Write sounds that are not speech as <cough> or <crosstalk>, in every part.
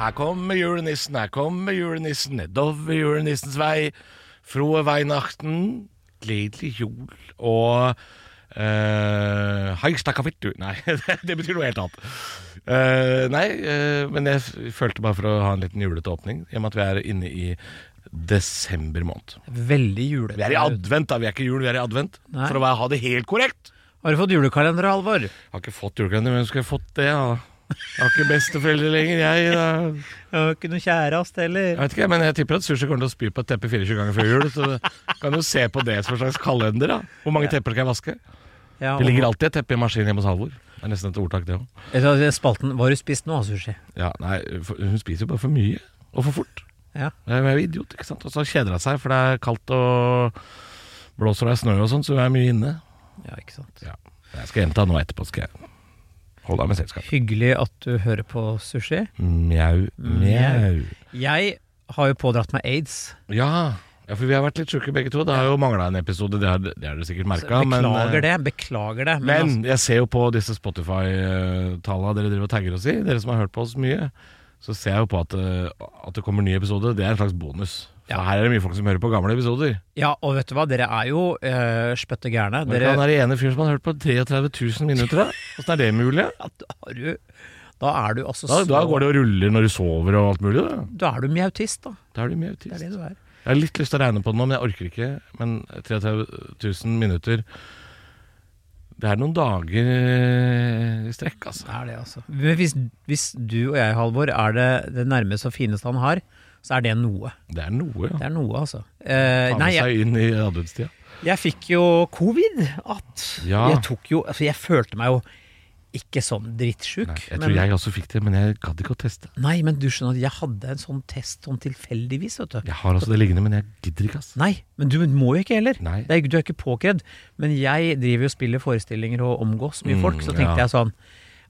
Her kommer julenissen, her kommer julenissen, nedover julenissens vei. Froe Weinachten, gledelig jul og uh, Hei, stakkafitt, Nei, <laughs> det betyr noe helt annet. Uh, nei, uh, men jeg følte bare for å ha en liten julete åpning, i og med at vi er inne i desember måned. Veldig julete. Vi er i advent, da. Vi er ikke jul, vi er i advent. Nei. For å ha det helt korrekt. Har du fått julekalender, Halvor? Har ikke fått julekalender, men skulle jeg fått det, da? Jeg har ikke besteforeldre lenger, jeg. da Jeg har ikke noe kjæreste heller. Jeg vet ikke, men jeg tipper at Sushi kommer til å spy på et teppe 24 ganger før jul. Så du kan jo se på det som en slags kalender. da Hvor mange tepper skal jeg vaske? Ja, Det ligger alltid et teppe i maskinen hjemme hos Halvor. Det er nesten et ordtak, det òg. Spalten Hva har du spist nå, sushi? Ja, nei, hun spiser jo bare for mye. Og for fort. Ja. Hun er jo idiot, ikke sant. Og så kjeder hun seg, for det er kaldt og blåser og det er snø og sånn, så hun er mye inne. ja, ikke sant. Ja. Jeg skal gjenta nå etterpå, skal jeg holde deg med selskap. Hyggelig at du hører på sushi. Mjau, mjau. Jeg har jo pådratt meg aids. Ja. ja, for vi har vært litt sjuke begge to. Det har jo mangla en episode, det har, det har du sikkert merka. Beklager det. Beklager det. Men, Men jeg ser jo på disse Spotify-tallene dere driver og tagger oss i, dere som har hørt på oss mye, så ser jeg jo på at, eh, at det kommer ny episode. Det er en slags bonus. Ja. her er det mye folk som hører på gamle episoder. ja, og vet du hva, dere er jo uh, spøtte gærne. Dere... Han er den ene fyren som har hørt på 33 000 minutter. da. Åssen er det mulig? <laughs> ja, da, har du, da er du altså Da, så da går det og ruller når du sover og alt mulig. Da, Da er du mye autist, da. da er du mye Det er det du er. Jeg har litt lyst til å regne på det nå, men jeg orker ikke. Men 33 000 minutter Det er noen dager eh, i strekk, altså. Det er det, altså. Hvis, hvis du og jeg, Halvor, er det det nærmeste og fineste han har, så er det noe. Det er noe, ja. Det er noe, altså. Ta Eh, med seg inn i adventstida. jeg fikk jo covid. At Ja. Jeg tok jo Altså, jeg følte meg jo ikke sånn drittsjuk. Nei, jeg men- tror jeg også fikk det, men jeg gadd ikke å teste. Nei, men du skjønner at jeg hadde en sånn test sånn tilfeldigvis, vet du. Jeg har altså det liggende, men jeg gidder ikke, ass. Nei, men du må jo ikke heller. Nei. Det er, du er ikke påkrevd. Men jeg driver jo og spiller forestillinger og omgås mye Mm, folk, så tenkte ja. jeg sånn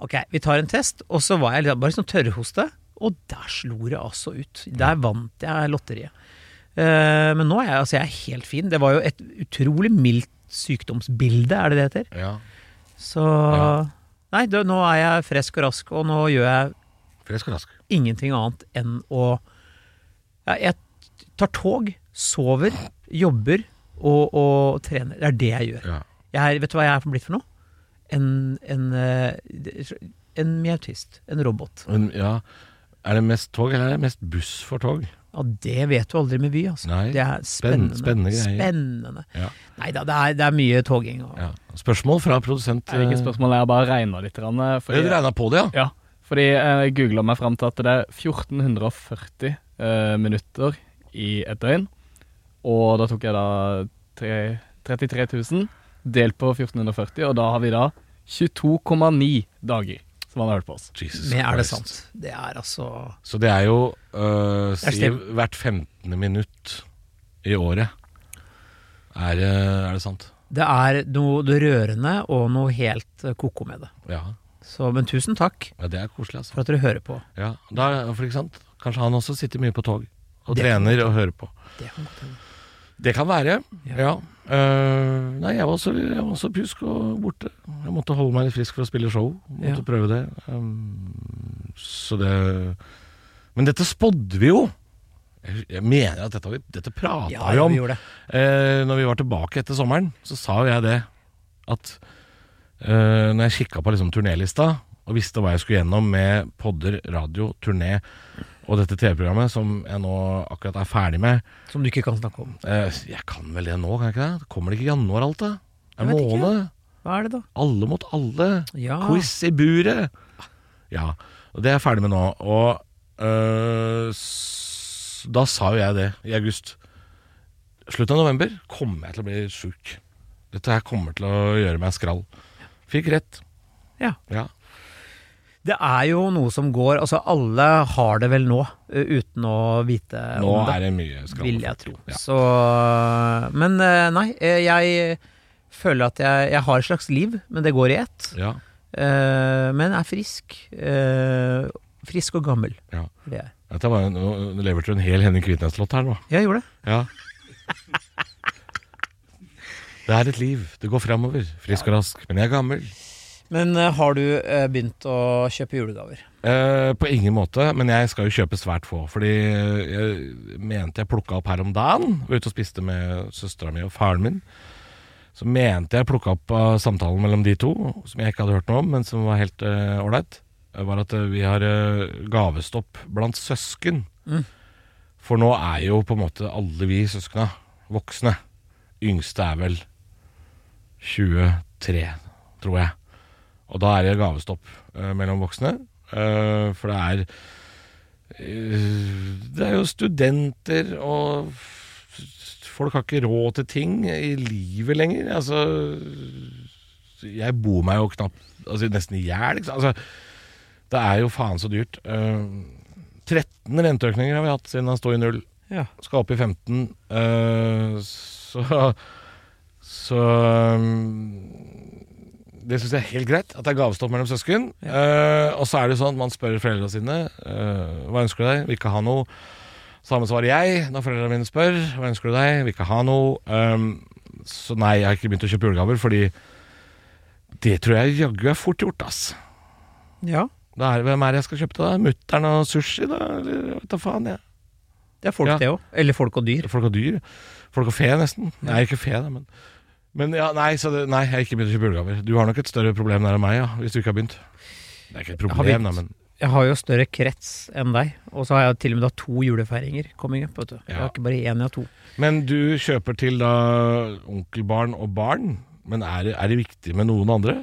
Ok, vi tar en test. Og så var jeg litt- bare sånn tørrhoste, og der slo det altså ut. Der vant jeg lotteriet. Uh, men nå er jeg, altså, jeg er helt fin. Det var jo et utrolig mildt sykdomsbilde, er det det heter? Ja. Så Ja. Nei, da, nå er jeg frisk og rask, og nå gjør jeg Fresk og rask. ingenting annet enn å ja, Jeg tar tog, sover, jobber og, og trener. Det er det jeg gjør. Ja. Jeg er, vet du hva jeg er blitt for noe? En, en, en, en mjautist. En robot. En, ja, er det mest tog, eller er det mest buss for tog? Ja, det vet du aldri med Vy, altså. Nei, det er spennende. spennende greier. Spennende. Ja. Nei da, det er, det er mye toging. Og, ja. Spørsmål fra produsent Det er ikke eh, spørsmål, jeg har bare regna litt. eh, Fordi, Du regna på det, ja? ja, fordi jeg googla meg fram til at det er 1440 uh, minutter i et døgn. Og da tok jeg da 3, 33 000 delt på 1440, og da har vi da 22,9 dager som har hørt på oss. Jesus Men er det Christ. sant? Det er altså Så det er jo uh, er Si stem- hvert 15. minutt i året. Er, det- er det sant? Det er noe rørende og noe helt eh, ko-ko med det. Ja. Så, men tusen takk ja, det er koselig, altså. for at dere hører på. Ja, da, for ikke sant? Kanskje han også sitter mye på tog og Det- trener og hører på. Det kan godt hende. Det kan være, Ja. ja. Eh, nei, jeg var, også, jeg var også pjusk og borte. Jeg måtte holde meg litt frisk for å spille show. Måtte Ja. prøve det. Um, så det Men dette spådde vi jo! Jeg, jeg mener at dette, dette prata Ja, vi om. vi uh. Når vi var tilbake etter sommeren, så sa jo jeg det at uh, når jeg kikka på liksom turnélista og visste hva jeg skulle gjennom med podder, radio, turné og dette TV-programmet som jeg nå akkurat er ferdig med Som du ikke kan snakke om. eh, Jeg kan vel det nå, kan jeg ikke det? Kommer det ikke i januar alt, da? En måned? Hva er det, da? Alle mot alle. Ja. Quiz i buret. Ja, og det er jeg ferdig med nå. Og øh, da sa jo jeg det i august. Slutten av november kommer jeg til å bli sjuk. Dette her kommer til å gjøre meg skrall. Fikk rett. Ja. Ja. Det er jo noe som går Altså, alle har det vel nå, eh, uten å vite Nå om det. Nå er det mye skam. vil jeg tro. Ja. Så Men eh, nei, eh, jeg føler at jeg, jeg har et slags liv, men det går i ett. Ja. Men er frisk. Frisk og gammel. Ja. Det er. Dette var, en- nå lever du en hel Henning Kvitnes-låt her nå. Jeg gjorde det. Ja. Det er et liv. Det går framover. Frisk og rask. Men jeg er gammel. Men eh, har du eh, begynt å kjøpe julegaver? Eh, på ingen måte, men jeg skal jo kjøpe svært få. Fordi jeg mente jeg plukka opp her om dagen. Var ute og spiste med søstera mi og faren min. Så mente jeg plukka opp av samtalen mellom de to, som jeg ikke hadde hørt noe om, men som var helt ålreit, var at uh, vi har uh, gavestopp blant søsken. Mm. For nå er jo på en måte alle vi søskna voksne. Yngste er vel 23, tror jeg. Og da er det gavestopp eh, mellom voksne. Eh, for det er eh, Det er jo studenter, og folk har ikke råd til ting i livet lenger. Altså Jeg bor meg jo knapt altså, nesten i hjel. Altså, det er jo faen så dyrt. Eh, 13 renteøkninger har vi hatt siden han sto i null. Ja. Skal opp i 15. eh, så så det syns jeg er helt greit, at det er gavestopp mellom søsken. Eh, og så er det jo sånn at man spør foreldrene sine uh, hva ønsker du deg, vil ikke ha noe. Samme svarer jeg når foreldrene mine spør hva ønsker du deg, vil ikke ha noe. Um, så nei, jeg har ikke begynt å kjøpe julegaver, fordi det tror jeg jaggu er fort gjort, ass. ja. Er hvem er det jeg skal kjøpe til, da? Mutter'n og sushi, da? Eller vet da faen, jeg. Det er folk, Ja. det òg. Eller folk og dyr. Folk og dyr. Folk og fe, nesten. Nei, ikke fe, da, men Men ja, nei, så det, nei, jeg har ikke begynt å kjøpe julegaver. Du har nok et større problem der enn meg, ja, hvis du ikke har begynt. Det er ikke et Jeg problem, da, men Jeg har jo større krets enn deg, og så har jeg til og med da to julefeiringer coming up. vet du. Jeg har ikke bare én, jeg har to. Men du kjøper til da onkelbarn og barn. Men er er det viktig med noen andre?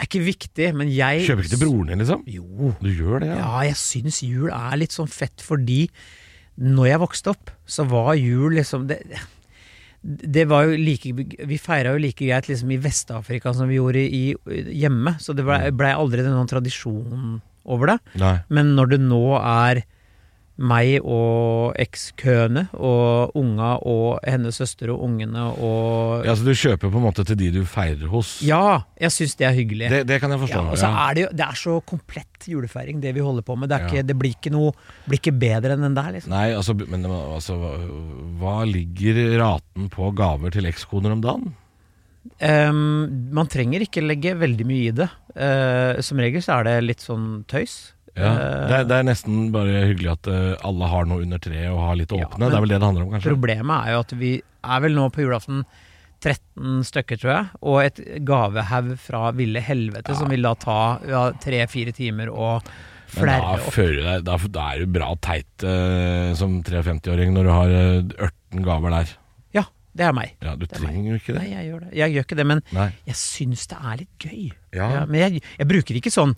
Er ikke viktig, men jeg Kjøper ikke til broren din, liksom? Jo. Du gjør det, ja? Ja, jeg syns jul er litt sånn fett fordi når jeg vokste opp, så var jul liksom det, det var jo like Vi feira jo like greit liksom i Vest-Afrika som vi gjorde i, hjemme, så det blei ble aldri noen tradisjon over det. Nei. Men når det nå er meg og ekskøene og unga og hennes søster og ungene og Ja, Så du kjøper på en måte til de du feirer hos? Ja, jeg syns det er hyggelig. Det, det kan jeg forstå. Ja, og så er det jo Det er så komplett julefeiring, det vi holder på med. Det, er Ja. ikke, det blir ikke noe Blir ikke bedre enn den der, liksom. Nei, altså, men altså, hva ligger raten på gaver til ekskoner om dagen? Um, man trenger ikke legge veldig mye i det. Uh, som regel så er det litt sånn tøys. Ja, Eh, det, er, det er nesten bare hyggelig at eh, alle har noe under treet og har litt å åpne. Ja, det er vel det det handler om, kanskje? Problemet er jo at vi er vel nå på julaften 13 stykker, tror jeg, og et gavehaug fra ville helvete som vil da ta ja, tre-fire timer Men flerre opp. deg, da, da er du bra teit uh, som 53-åring når du har uh, 18 gaver der. Ja, det er meg. Ja, Du Det er trenger jo ikke det. Nei, jeg gjør det. Jeg gjør ikke det, men Nei. jeg syns det er litt gøy. Ja. men jeg, jeg bruker ikke sånn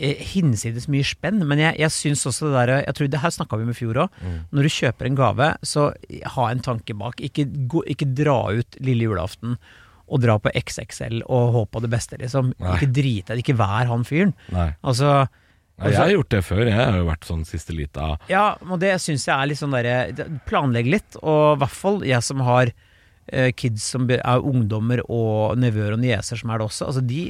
hinsides mye spenn, men jeg, jeg syns også det der Jeg tror det her snakka vi om i fjor òg. Mm. Når du kjøper en gave, så ha en tanke bak. Ikke, gå, ikke dra ut lille julaften og dra på XXL og håpe på det beste, liksom. Nei. Ikke drit deg, ikke vær han fyren. Altså Nei, jeg har gjort det før. Jeg har jo vært sånn siste lita Ja, og det syns jeg er litt sånn derre Planlegg litt, og i hvert fall jeg som har eh, kids som er ungdommer og nevøer og nieser som er det også. Altså de,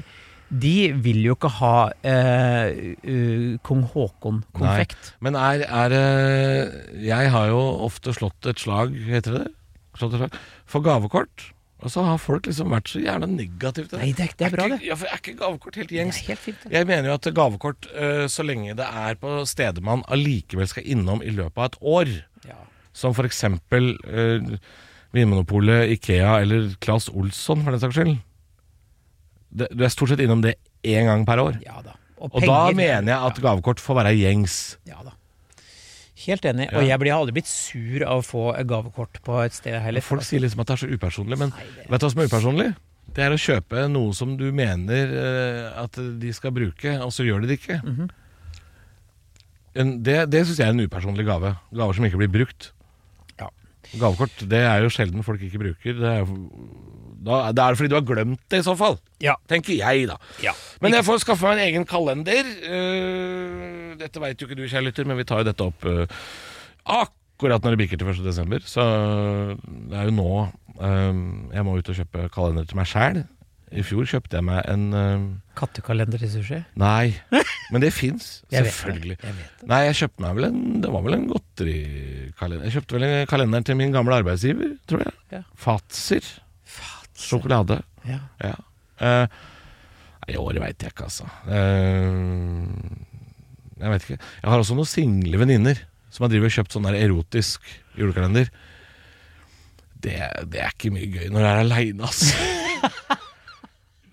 de vil jo ikke ha eh, uh, kong Haakon-konfekt. Men er, er Jeg har jo ofte slått et slag, heter det det? Slått et slag, for gavekort. Og så har folk liksom vært så gjerne negative til det. Nei, det er, det er bra, ikke, det. Ja, for er ikke gavekort helt Det er helt fint, det. Jeg mener jo at gavekort, uh, så lenge det er på steder man allikevel skal innom i løpet av et år, Ja. som for eksempel eh, Vinmonopolet, Ikea eller Claes Olsson for den saks skyld. Det, du er stort sett innom det én gang per år. ja da. Og da mener jeg at gavekort får være gjengs. Ja da. Helt enig. Ja. Og jeg blir aldri blitt sur av å få gavekort på et sted heller. Folk sier liksom at det er så upersonlig, men Nei, det- vet du hva som er upersonlig? Det er å kjøpe noe som du mener eh, at de skal bruke, og så gjør de det ikke. Mm -hmm. det det syns jeg er en upersonlig gave. Gaver som ikke blir brukt. Ja. Gavekort det er jo sjelden folk ikke bruker. Det er, jo- Da, da er det fordi du har glemt det, i så fall. Ja. Tenker jeg, da. Ja. Men jeg får skaffe meg en egen kalender. Uh, dette veit jo ikke du, kjære lytter, men vi tar jo dette opp uh, akkurat når det bikker til 1. desember. Så det er jo nå eh, jeg må ut og kjøpe kalender til meg sjæl. I fjor kjøpte jeg meg en eh, Kattekalender til sushi? Nei, <laughs> men det fins. Jeg vet det, Selvfølgelig. jeg vet det. Nei, jeg kjøpte meg vel en Det var vel en godterikalender. Jeg kjøpte vel en kalender til min gamle arbeidsgiver, tror jeg. Ja. Fatser. Sjokolade. Ja. Ja. Uh, nei, I året veit jeg ikke, altså. Uh, jeg vet ikke. Jeg har også noen single venninner som har drivet og kjøpt sånn der erotisk julekalender. Det, det er ikke mye gøy når jeg er aleine, altså.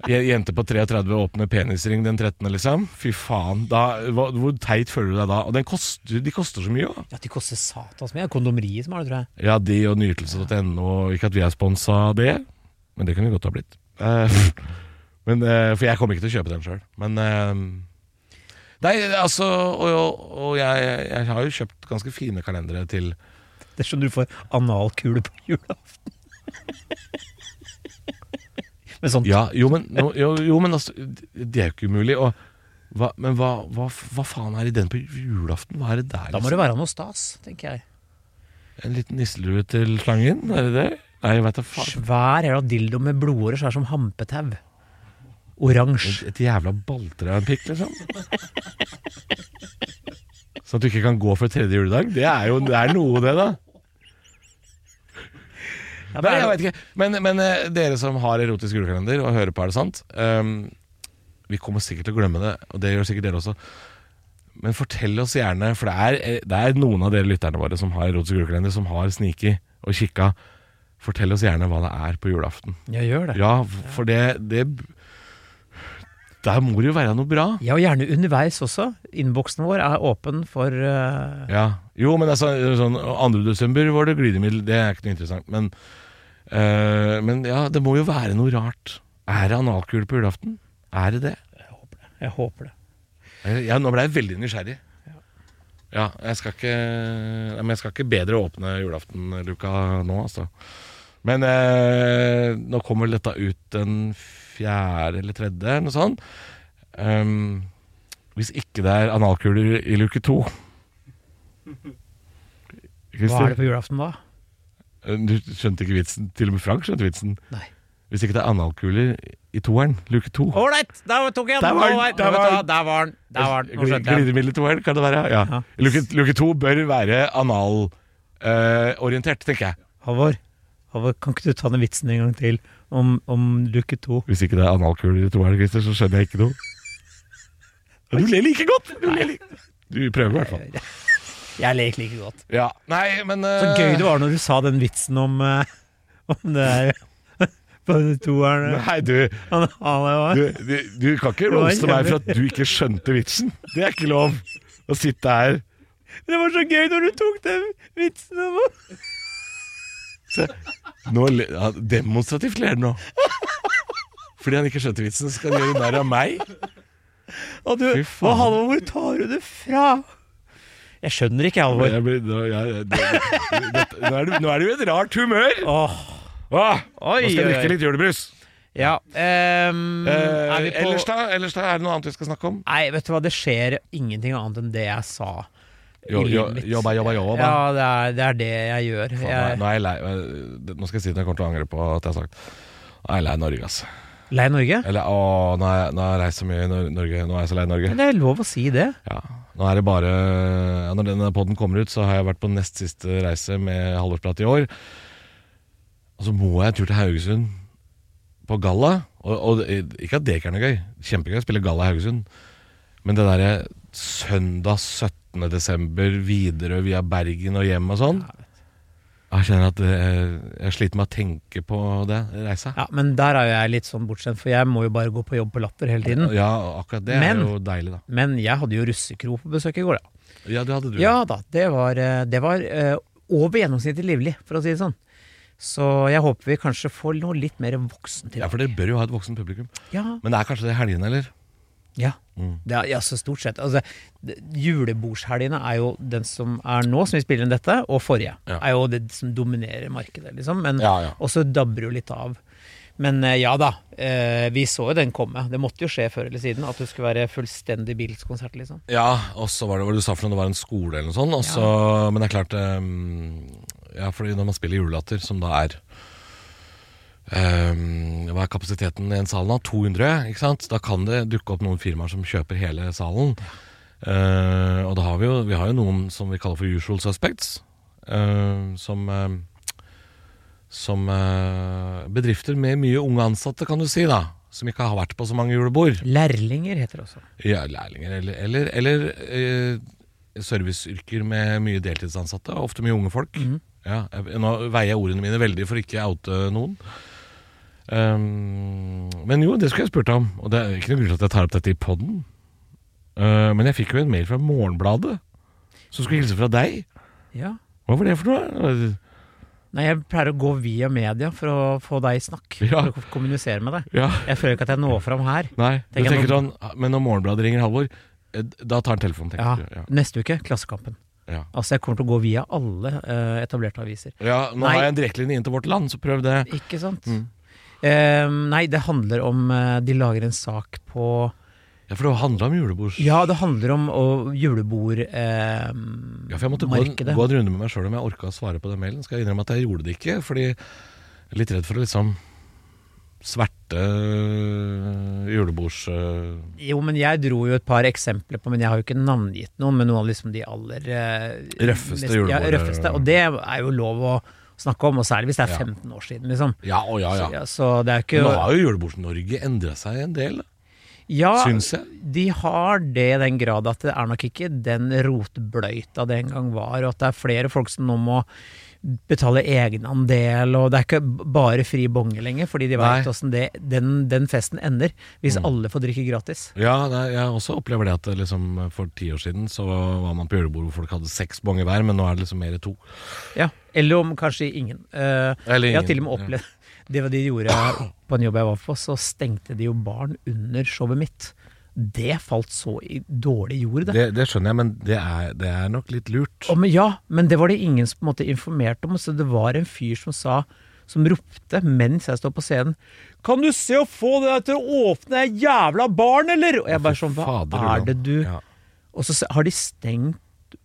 Jente på 33 åpner penisring den 13., liksom. Fy faen. Da, hva, hvor teit føler du deg da? Og den koster, de koster så mye òg. Ja, de koster satans mye. Kondomeriet som har det, tror jeg. Ja, de og nytelse.no. Ikke at vi er sponsa av det, men det kunne vi godt ha blitt. Eh, <laughs> men, eh, for jeg kommer ikke til å kjøpe den sjøl. Men eh, Nei, altså Og, og, jeg, jeg har jo kjøpt ganske fine kalendere til Det er sånn du får analkule på julaften. <laughs> Med sånt. Ja, jo, men, no, jo, jo, men altså Det er jo ikke umulig. Og, hva, men hva, hva, hva faen er i den på julaften? Hva er det der? Da må det være noe stas, tenker jeg. En liten nisselue til slangen? Er det det? Nei, jeg vet da faen. Svær jævla dildo med blodårer svær som hampetau. Oransje. Et, et jævla balltre av en pikk, liksom. Sånn at du ikke kan gå for tredje juledag. Det er jo det er noe, det, da. Ja, Nei, jeg vet ikke. Men, men eh, dere som har erotisk julekalender og hører på, er det sant? Ehm, vi kommer sikkert til å glemme det, og det gjør sikkert dere også. Men fortell oss gjerne, for det er, eh, det er noen av dere lytterne våre som har erotisk julekalender, som har sniket og kikka. Fortell oss gjerne hva det er på julaften. Ja, gjør det. Ja, for det, det Der må det jo være noe bra. Ja, og gjerne underveis også. Innboksen vår er åpen for uh... Ja. Jo, men altså, sånn 2. desember var det glidemiddel. Det er ikke noe interessant. Men, uh, men ja, det må jo være noe rart. Er det analkule på julaften? Er det det? Jeg håper det. Ja, nå ble jeg veldig nysgjerrig. Ja, jeg skal ikke Men jeg skal ikke bedre åpne julaftenluka nå, altså. Men eh, nå kommer vel dette ut den fjerde eller tredje, noe sånt. Um, hvis ikke det er analkuler i luke to Hva er det på julaften da? Eh, Du skjønte ikke vitsen? Til og med Frank skjønte vitsen. Nei. Hvis ikke det er analkuler i toeren, luke to Ålreit, der tok jeg den! Der var den, der var den. Glidemiddel i toeren, kan det være? Ja. Ja. Luke, luke to bør være analorientert, tenker jeg. Halvor, kan ikke du ta den vitsen en gang til om, om luke to? Hvis ikke det er analkuler i toeren, Christer, så skjønner jeg ikke noe. Du ler like godt! Du, ler like. du prøver i hvert fall. Jeg leker like godt. Ja, nei, men Så eh, gøy det var når du sa den vitsen om, uh, om det der <laughs> på toeren. Nei, du, Han, han du, du, du kan ikke roaste meg for at du ikke skjønte vitsen. Det er ikke lov å sitte her Det var så gøy når du tok den vitsen om Se, nå, le- ja, Demonstrativt ler han nå. Fordi han ikke skjønte vitsen, skal han gjøre narr av meg. Og du, Fy faen. og Halvor, hvor tar du det fra? Jeg skjønner ikke, Halvor. Jeg blir, nå, jeg, det, det, nå, er du, nå er du i et rart humør! Åh, Åh, Oi, nå skal jeg oi, drikke oi. litt julebrus. ja. ehm, Eh, er vi på ellers, da, ellers da, er det noe annet vi skal snakke om? Nei, vet du hva, det skjer ingenting annet enn det jeg sa. I Jo, livet mitt. jobba, jobba, jobba. Ja, det er, det er det jeg gjør. Faen, Jeg nå, er jeg lei, eh, nå skal jeg si at jeg kommer til å angre på at jeg har sagt Nå er jeg lei Norge, altså. Lei Norge? Eller å, nå har jeg, nå har jeg reist så mye i Norge. Nå er jeg så lei Norge. Men det er lov å si det. Ja, nå er det bare ja, Når denne podden kommer ut, så har jeg vært på nest siste reise med halvårsprat i år. Og så må jeg en tur til Haugesund på galla. Og, og ikke at det ikke er noe gøy. Kjempegøy å spille galla i Haugesund. Men det derre søndag 17. desember, Widerøe via Bergen og hjem og sånn Jeg kjenner at eh, jeg sliter med å tenke på det, reisa. Ja, Men der er jo jeg litt sånn bortskjemt, for jeg må jo bare gå på jobb på Latter hele tiden. Ja, akkurat det Men- er jo deilig, da. Men jeg hadde jo russekro på besøk i går, da. Ja, det hadde du. Ja da, det var, eh, det var eh, over gjennomsnittet livlig, for å si det sånn. Så jeg håper vi kanskje får noe litt mer voksen tilbake. Ja, for dere bør jo ha et voksen publikum. Ja, Men det er kanskje det i helgene, eller? Ja. Mm. Det er, ja, så stort sett. Altså, julebordshelgene er jo den som er nå, som vi spiller inn dette, og forrige. Ja. Er jo det som dominerer markedet, liksom. Men Ja, ja. også dabber jo litt av. Men eh, ja da, eh, vi så jo den komme. Det måtte jo skje før eller siden at det skulle være fullstendig Beatles-konsert, liksom. Ja, og så var det hva du sa for noe, det var en skole eller noe sånt. Også, Men det er klart um, Ja, fordi når man spiller julelatter, som da er ehm, Hva er kapasiteten i en sal da? 200, ikke sant? Da kan det dukke opp noen firmaer som kjøper hele salen. Uh, og da har vi jo Vi har jo noen som vi kaller for usual suspects. Uh, som uh, Som bedrifter med mye unge ansatte, kan du si, da. Som ikke har vært på så mange julebord. Lærlinger heter det også. Ja, lærlinger eller, eller, eller serviceyrker med mye deltidsansatte, ofte mye unge folk. Mm. Ja, nå veier jeg ordene mine veldig for ikke å oute noen. Um, men jo, det skulle jeg spurt om, og det er ikke noe grunn til at jeg tar opp dette i poden. men jeg fikk jo en mail fra Morgenbladet som skulle hilse fra deg. Ja. Hva var det for noe? Nei, jeg pleier å gå via media for å få deg i snakk. Ja. For å kommunisere med deg. Ja, Jeg føler ikke at jeg når fram her. nei. Tenker tenker noen... sånn, men når Morgenbladet ringer Halvor, eh, da tar han telefonen, Ja, du. Ja. Neste uke, Klassekampen. Ja. Altså, jeg kommer til å gå via alle uh, etablerte aviser. ja, nå Nei. har jeg en direktelinje inn til Vårt Land, så prøv det. Ikke sant? Mm. Eh, nei, det handler om eh, De lager en sak på Ja, for det handla om julebord? Ja, det handler om julebordmarkedet. eh, Ja, for jeg måtte gå en, gå en runde med meg sjøl om jeg orka å svare på den mailen. Skal jeg innrømme at jeg gjorde det ikke, fordi jeg er litt redd for å liksom sverte øh, julebords... øh, Jo, men jeg dro jo et par eksempler på Men jeg har jo ikke navngitt noen, men noen av liksom de aller eh, Røffeste mest- Ja, røffeste. Og det er jo lov å snakke om, og særlig hvis det er 15 år siden, liksom. Ja, å ja, ja. Så, så det er ikke nå har jo Julebords-Norge endra seg en del, Ja, syns jeg. de har det i den grad at det er nok ikke den rotbløyta det en gang var, og at det er flere folk som nå må betale egenandel, og det er ikke bare fri bonge lenger, fordi de veit åssen den, den festen ender, hvis Mm. alle får drikke gratis. Ja, nei, jeg også opplever det at liksom, for ti år siden så var man på julebord hvor folk hadde seks bonger hver, men nå er det liksom mer to. Ja, eller om kanskje ingen. Uh, Eller jeg har til og med opplevd <laughs> Det var de gjorde på en jobb jeg var på, så stengte de jo barn under showet mitt. Det falt så i dårlig jord, det. Det, det skjønner jeg, men det er, det er nok litt lurt. Å, men ja, men det var det ingen som på en måte informerte om. Så det var en fyr som sa som ropte mens jeg står på scenen Kan du se å få det der til å åpne ei jævla barn, eller? Og jeg bare sånn Hva er det du Ja. Og så har de stengt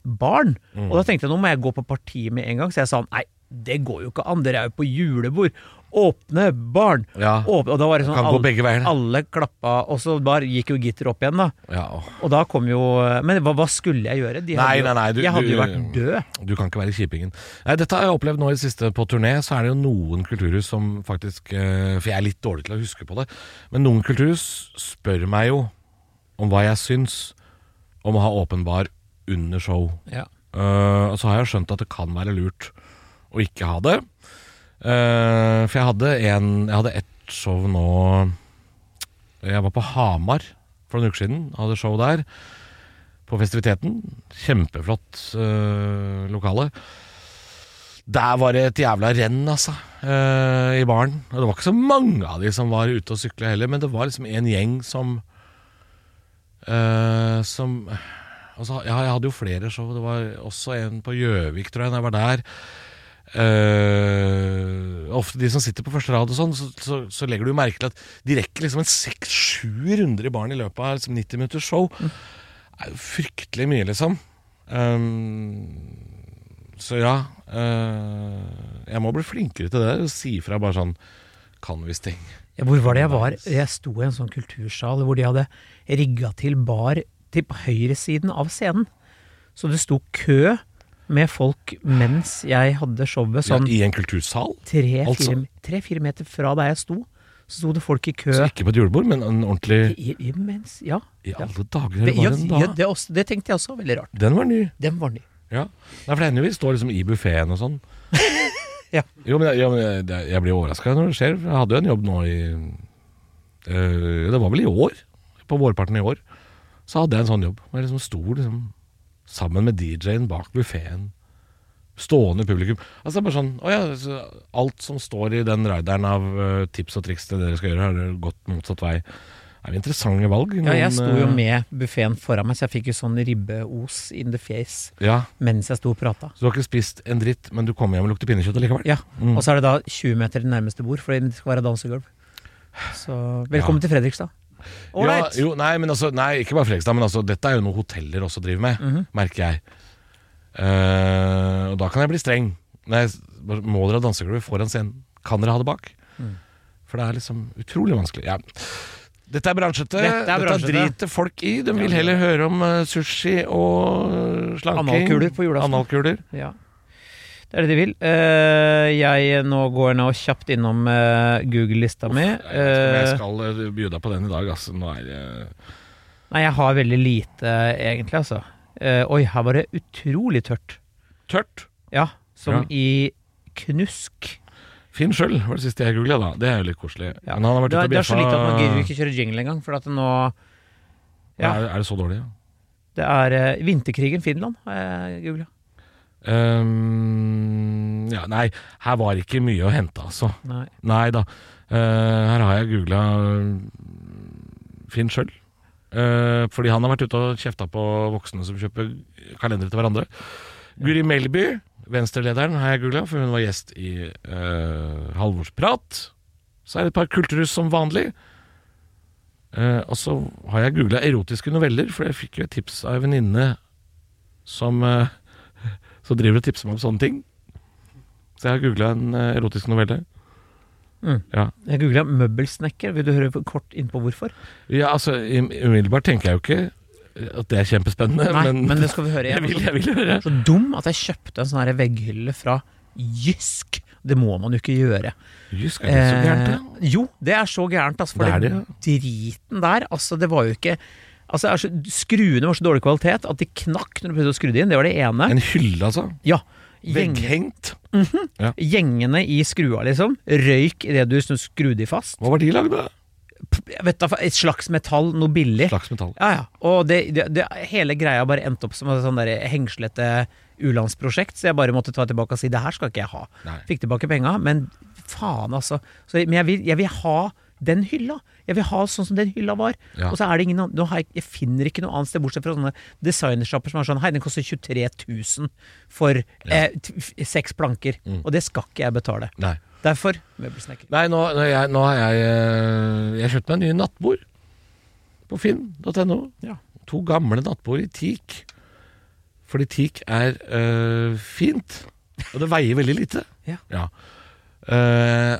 barn. Mm. Og da tenkte jeg nå må jeg gå på partiet med en gang. Så jeg sa nei, det går jo ikke an. Dere er jo på julebord. Åpne barn. Ja. Åpne. Og da var det sånn Kan gå begge veier. alle klappa, og så bare gikk jo gitter opp igjen, da. Ja. Og da kom jo Men hva, hva skulle jeg gjøre? De Nei, nei, nei, du- jeg hadde jo vært død. Du kan ikke være kjipingen. Nei, dette har jeg opplevd nå i det siste på turné. Så er det jo noen kulturhus som faktisk eh, For jeg er litt dårlig til å huske på det. Men noen kulturhus spør meg jo om hva jeg syns om å ha åpen bar under show. Ja. Uh, og så har jeg skjønt at det kan være lurt å ikke ha det. Eh, for jeg hadde en Jeg hadde ett show nå Jeg var på Hamar for noen uker siden. Hadde show der. På festiviteten. Kjempeflott uh, lokale. Der var det et jævla renn, altså, Uh, i baren. Og det var ikke så mange av de som var ute og sykla heller, men det var liksom en gjeng som Uh, Som altså, Ja, jeg hadde jo flere show. Det var også en på Gjøvik, tror jeg, da jeg var der. Eh, ofte de som sitter på første rad og sånn, så, så, så legger du merke til at de rekker liksom en seks-sju runder i baren i løpet av liksom 90 minutters show. Det er jo fryktelig mye, liksom. Um, så ja uh, Jeg må bli flinkere til det. Si ifra bare sånn Kan vi ting. Ja, hvor var det jeg var? Jeg sto i en sånn kultursal hvor de hadde rigga til bar til på høyresiden av scenen. Så det sto kø med folk mens jeg hadde showet, sånn ja, I en kultursal? tre-fire altså. tre-fire meter fra der jeg sto. Så sto det folk i kø. Så ikke på et julebord, men en ordentlig I, i, mens, ja. I ja. alle dager, Det, ja, da? det, også, det tenkte jeg også var veldig rart. Den var ny. Den var ny. Ja. Nei, for det hender vi står liksom i buffeen og sånn. <laughs> Ja. Jo, men, jeg- ja, men jeg, jeg blir overraska når det skjer. Jeg hadde jo en jobb nå i øh, Det var vel i år. På vårparten i år. Så hadde jeg en sånn jobb. Jeg liksom sto liksom sammen med DJ-en bak buffeen. Stående publikum. Altså bare sånn Å ja, alt som står i den rideren av uh, tips og triks til det dere skal gjøre, har gått motsatt vei. Det er interessante valg. Ja, jeg sto jo eh, med buffeen foran meg, så jeg fikk jo sånn ribbeos in the face Ja, mens jeg sto og prata. Så du har ikke spist en dritt, men du kommer hjem og lukter pinnekjøtt likevel? Ja, Mm. og så er det da 20 meter til nærmeste bord, fordi det skal være dansegulv. Så velkommen til Fredrikstad. Ålreit. Ja, jo, nei, men altså, nei, ikke bare Fredrikstad, men altså, dette er jo noe hoteller også driver med, Mhm. merker jeg. Eh, og da kan jeg bli streng. Nei, bare, må dere ha dansegulv foran scenen? Kan dere ha det bak? Mm. For det er liksom utrolig vanskelig. Ja. Dette er bransjete. Dette er bransjete. driter folk i. De vil heller høre om eh, sushi og eh, slanking. Analkuler på julaften. Analkuler. Ja. Det er det de vil. Eh, jeg nå går nå kjapt innom eh, Google-lista mi. Jeg jeg Eh, skal by deg på den i dag, altså. Det nei, jeg har veldig lite, egentlig, altså. Oi, her var det utrolig tørt. tørt. Ja, som Ja. i knusk. Finn sjøl var det siste jeg googla, da. Det er jo litt koselig. Ja. Men han har vært ute er, bjeffa. det er så lite at man gidder ikke kjøre jingle engang, for at nå Ja. Er, er det så dårlig, ja? Det er Vinterkrigen Finland, har jeg googla. Ehm, ja, nei, her var ikke mye å hente, altså. Nei. Nei da. Uh, her har jeg googla Finn sjøl. Uh, fordi han har vært ute og kjefta på voksne som kjøper kalendere til hverandre. Guri Melby, Venstre-lederen, har jeg googla, for hun var gjest i uh, Halvorsprat. Så er det et par kulturhus som vanlig. Uh, og så har jeg googla erotiske noveller, for jeg fikk jo et tips av en venninne som eh, Så driver og tipser meg om sånne ting. Så jeg har googla en eh, erotisk novelle. Mm. Ja. Jeg googla møbelsnekker. Vil du høre kort innpå hvorfor? ja, altså umiddelbart tenker jeg jo ikke at det er kjempespennende, Nei, men, men det skal vi høre <laughs> jeg vil, jeg vil høre. Så dum at jeg kjøpte en sånn vegghylle fra Jysk. Det må man jo ikke gjøre. Jysk, er det så gærent, det? Eh, jo, det er så gærent, altså. For Det er det det, driten der, altså, det var jo ikke Altså, er så, Skruene var så dårlig kvalitet at de knakk når du prøvde å skru det inn. Det var det ene. En hylle, altså. Ja. Gjeng, Vegghengt. gjengene i skrua, liksom. Røyk idet du skrudde de fast. Hva var de lagd av? Vet da, Et slags metall, noe billig. Slags metall. Ja, ja. Og det, det, det, hele greia bare endte opp som et sånn hengslete u-landsprosjekt, så jeg bare måtte ta tilbake og si det her skal ikke jeg ha. Nei. Fikk tilbake penga, men faen, altså. Så, men jeg vil, jeg vil ha den hylla. Jeg vil ha sånn som den hylla var. Ja. Og så er det ingen nå har jeg, jeg finner ikke noe annet sted, bortsett fra sånne designersjapper som er sånn Hei, den koster 23 000 for eh, t- seks planker. Mm. Og det skal ikke jeg betale. Nei. Derfor møbelsnekker. Nei, nå, nå, jeg, nå har jeg eh, Jeg kjøpte meg en ny nattbord på finn.no. Ja. To gamle nattbord i teak. Fordi teak er øh, fint, og det veier veldig lite. Ja. Eh,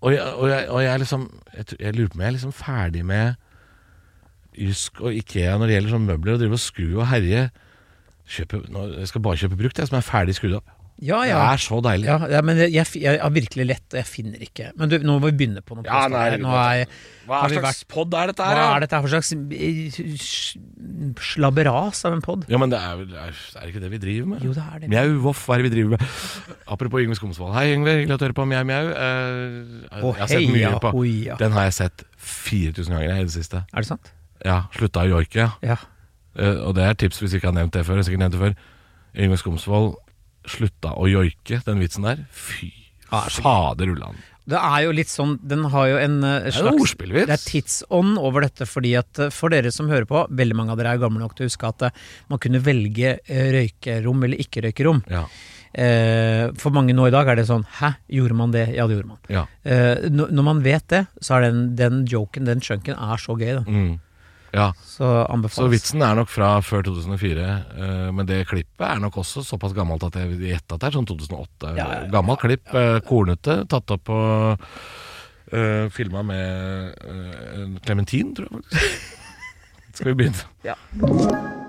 og, jeg, og, jeg, og jeg liksom jeg, jeg lurer på om jeg er liksom ferdig med Jysk og Ikea når det gjelder sånn møbler, og drive og skru og herje. Kjøpe, nå, jeg skal bare kjøpe brukt, jeg, som er ferdig skrudd opp. Ja, Det er så deilig. Ja, ja, men jeg, har virkelig lett, og jeg finner ikke Men du, nå må vi begynne på noe. Ja, nei, nå er, Hva er slags pod er dette her? da? er dette for slags eh, slabberas av en pod? Ja, men det er, vel- er, er det ikke det vi driver med? Jo, det er det. Mjau, voff, hva er det vi driver med? Apropos Yngve Skomsvold. Hei, Yngve. Hyggelig å høre på Mjau, mjau. Uh, oh, jeg har sett mye på ja. Den har jeg sett 4000 ganger i det siste. Er det sant? Ja, Slutta å joike. Ja. Uh, og det er tips hvis vi ikke har nevnt det før. Jeg har sikkert nevnt det før. Yngve Skomsvold slutta å joike, den vitsen der. Fy fader ullan. Det er jo litt sånn Den har jo en slags Det er. Det er tidsånd over dette, fordi at eh, for dere som hører på, veldig mange av dere er gamle nok til å huske at eh, man kunne velge eh, røykerom eller ikke røykerom. Ja. Eh, for mange nå i dag er det sånn Hæ, gjorde man det? Ja, det gjorde man. ja. Eh, når man vet det, så er den, den joken, den chunken, er så gøy. Da. Mm. Ja. Så anbefales. Så vitsen er nok fra før 2004, uh, men det klippet er nok også såpass gammelt at jeg vil gjette at det er sånn 2008. Ja, ja, ja. Gammelt klipp, eh, kornete, tatt opp på uh, Filma med eh, en klementin, tror jeg faktisk. <laughs> Skal vi begynne?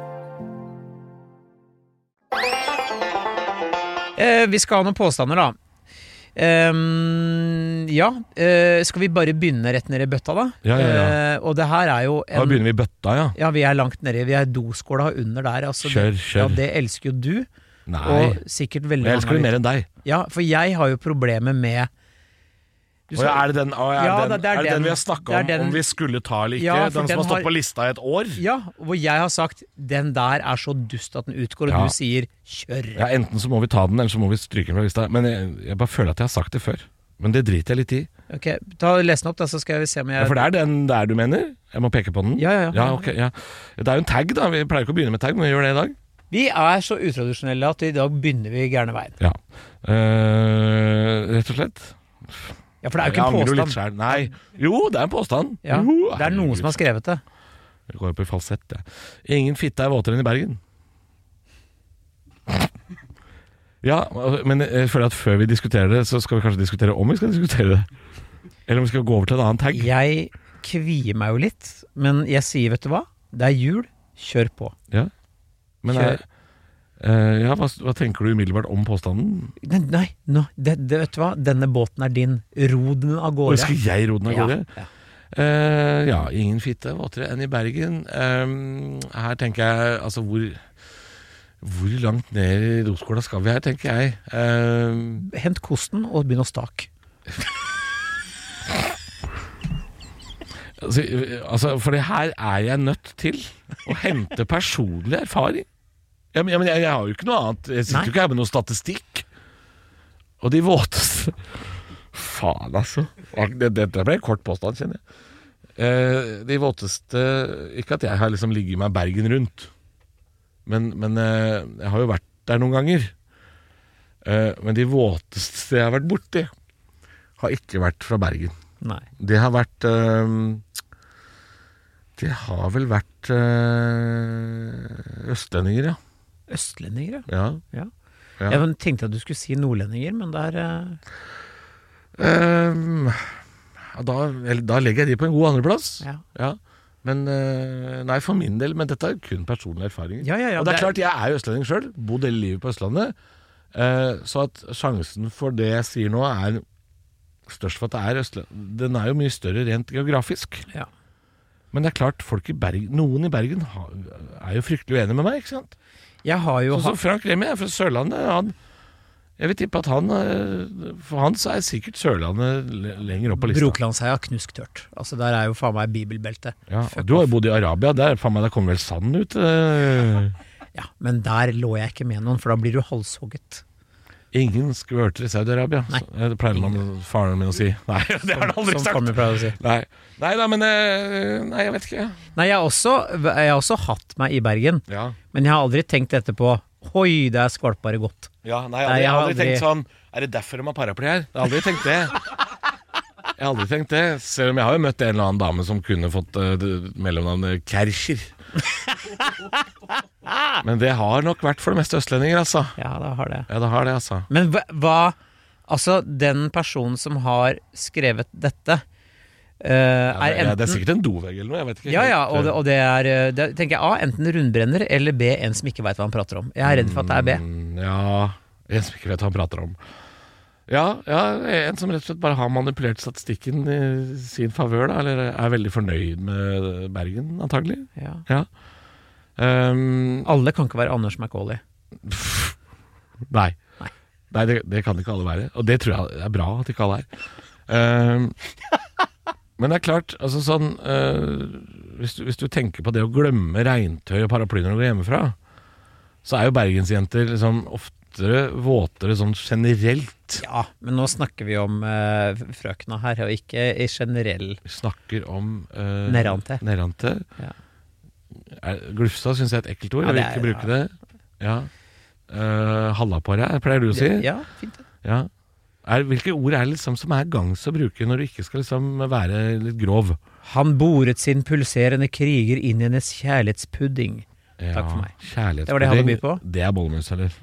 Eh, vi skal ha noen påstander, da. Um, ja, eh, skal vi bare begynne rett ned i bøtta, da? Ja, ja, ja. Eh, og det her er jo Da begynner vi i bøtta, ja. Ja, vi er langt nedi. Vi er doskåla under der. Altså, Kjør, det- kjør. Ja, det elsker jo du, Nei. og sikkert veldig Jeg elsker det mer enn deg. Ja, for jeg har jo problemer med Ja, er det den, er Ja, den, det er er den den. vi har snakka om, om vi skulle ta eller ikke? Ja, den som har stått på lista i et år? Ja, hvor jeg har sagt 'den der er så dust at den utgår', og du sier 'kjør'. Ja, Enten så må vi ta den, eller så må vi stryke den fra lista. Men jeg, jeg bare føler at jeg har sagt det før. Men det driter jeg litt i. Ok, ta Les den opp, da, så skal vi se om jeg Ja, for det er den der du mener? Jeg må peke på den? Ja, ja, ja. ja, ok, ja. Det er jo en tag, da. Vi pleier ikke å begynne med tag, men vi gjør det i dag. Vi er så utradisjonelle at i dag begynner vi gærne veien. Ja. Uh, rett og slett. Ja, for det er jo ikke en påstand. litt selv. Nei. Jo, det er en påstand. Ja, jo, det er noen som har skrevet det. Det går jo på falsett, det. Ingen fitte er våtere enn i Bergen. Ja, men jeg føler at før vi diskuterer det, så skal vi kanskje diskutere om vi skal diskutere det. Eller om vi skal gå over til en annen tag. Jeg kvier meg jo litt, men jeg sier, vet du hva? Det er jul, kjør på. Ja. Men Kjør. Eh, ja, hva, hva tenker du umiddelbart om påstanden? Nei, nå, det, det, vet du hva? Denne båten er din. Ro den av gårde. skal jeg ro den av Ja, gårde? ja. Eh, ja, ingen fitte er våtere enn i Bergen. Eh, her tenker jeg Altså, hvor Hvor langt ned i roskåla skal vi her, tenker jeg. Uh, Hent kosten og begynn å stake. altså, altså, for det her er jeg nødt til å hente personlig erfaring. Ja, men, jeg, jeg har jo ikke noe annet. Jeg sitter jo ikke her med noe statistikk. Og de våteste Faen, altså. Det- Dette ble en kort påstand, kjenner jeg. Eh, de våteste Ikke at jeg har liksom ligget meg Bergen rundt, men, men eh, jeg har jo vært der noen ganger. Eh, men de våteste jeg har vært borti, har ikke vært fra Bergen. Nei. Det har vært øhm, Det har vel vært øh, østlendinger, ja. Østlendinger, ja. ja. ja. Ja. Jeg tenkte at du skulle si nordlendinger, men der eh, Øhm, ja, da, da legger jeg de på en god andreplass. Ja. Men øh, nei, for min del. Men dette er kun personlige erfaringer. Ja, ja, ja, og det er klart, jeg er jo østlending sjøl. Bodd hele livet på Østlandet. Eh, så at sjansen for det jeg sier nå, er størst for at det er Østlandet. Den er jo mye større rent geografisk. Ja. Men det er klart, folk i Bergen, noen i Bergen er jo fryktelig uenige med meg, ikke sant? Jeg har jo Sånn som Frank Remi er fra Sørlandet. Han, jeg vil tippe at han eh, For han så er sikkert Sørlandet lenger opp på lista. Brokelandsheia knusktørt. Altså, der er jo faen meg bibelbeltet. Ja, du har jo bodd i Arabia. Der faen meg, der kommer vel sanden ut? eh. Ja, men der lå jeg ikke med noen, for da blir du halshogget. Ingen skvørter i Saudi-Arabia. Nei. Det pleier man faren min å si. Nei, <laughs> det har han aldri Som sagt. pleier å si. Nei. Nei da, men eh, Nei, jeg vet ikke. Nei, jeg har, også, jeg har også hatt meg i Bergen, Ja, men jeg har aldri tenkt etterpå Oi, det er skvalpbare godt. ja nei, jeg, Nei, har aldri, jeg jeg har aldri tenkt sånn Er det derfor de har paraply her? Jeg har aldri tenkt det. Jeg har aldri tenkt det, selv om jeg har jo møtt en eller annen dame som kunne fått uh, mellomnavnet Kercher. <laughs> Men det har nok vært for det meste østlendinger, altså. Ja, det har det. Ja, det har det, altså. Men hva, hva Altså, den personen som har skrevet dette, Ja, er ja, enten det er sikkert en dovegg eller noe, jeg vet ikke. Ja, ja, og det, eh, og det er eh, det, tenker jeg A, enten rundbrenner, eller B, en som ikke veit hva han prater om. Jeg er redd for at det er B. Mm, Ja, en som ikke vet hva han prater om. Ja, ja, en som rett og slett bare har manipulert statistikken i sin favør. Eller er veldig fornøyd med Bergen, antagelig. Ja. Ja. Um, Alle kan ikke være Anders Macauley. <laughs> nei. Nei. Nei, det, det kan ikke alle være. Og det tror jeg er bra at ikke alle er. Um, <laughs> men det er klart, altså sånn uh, hvis, du, hvis du tenker på det å glemme regntøy og paraply når du går hjemmefra, så er jo bergensjenter liksom oftere våtere våtere sånn generelt. Ja, men nå snakker vi om uh, frøkna her, og ikke i generell Vi snakker om uh, Nerante. Nerante. Ja. Er, Glufsa syns jeg er et ekkelt ord. Ja, jeg vil det er- ikke bruke det. Ja. Uh, Hallapåre, pleier du å si? Ja, fint. Ja. Er, hvilke ord er det liksom som er gangs å bruke når du ikke skal liksom være litt grov? Han boret sin pulserende kriger inn i hennes kjærlighetspudding. Ja, Takk for meg. Det var det jeg hadde by på. Det er bollemus, eller?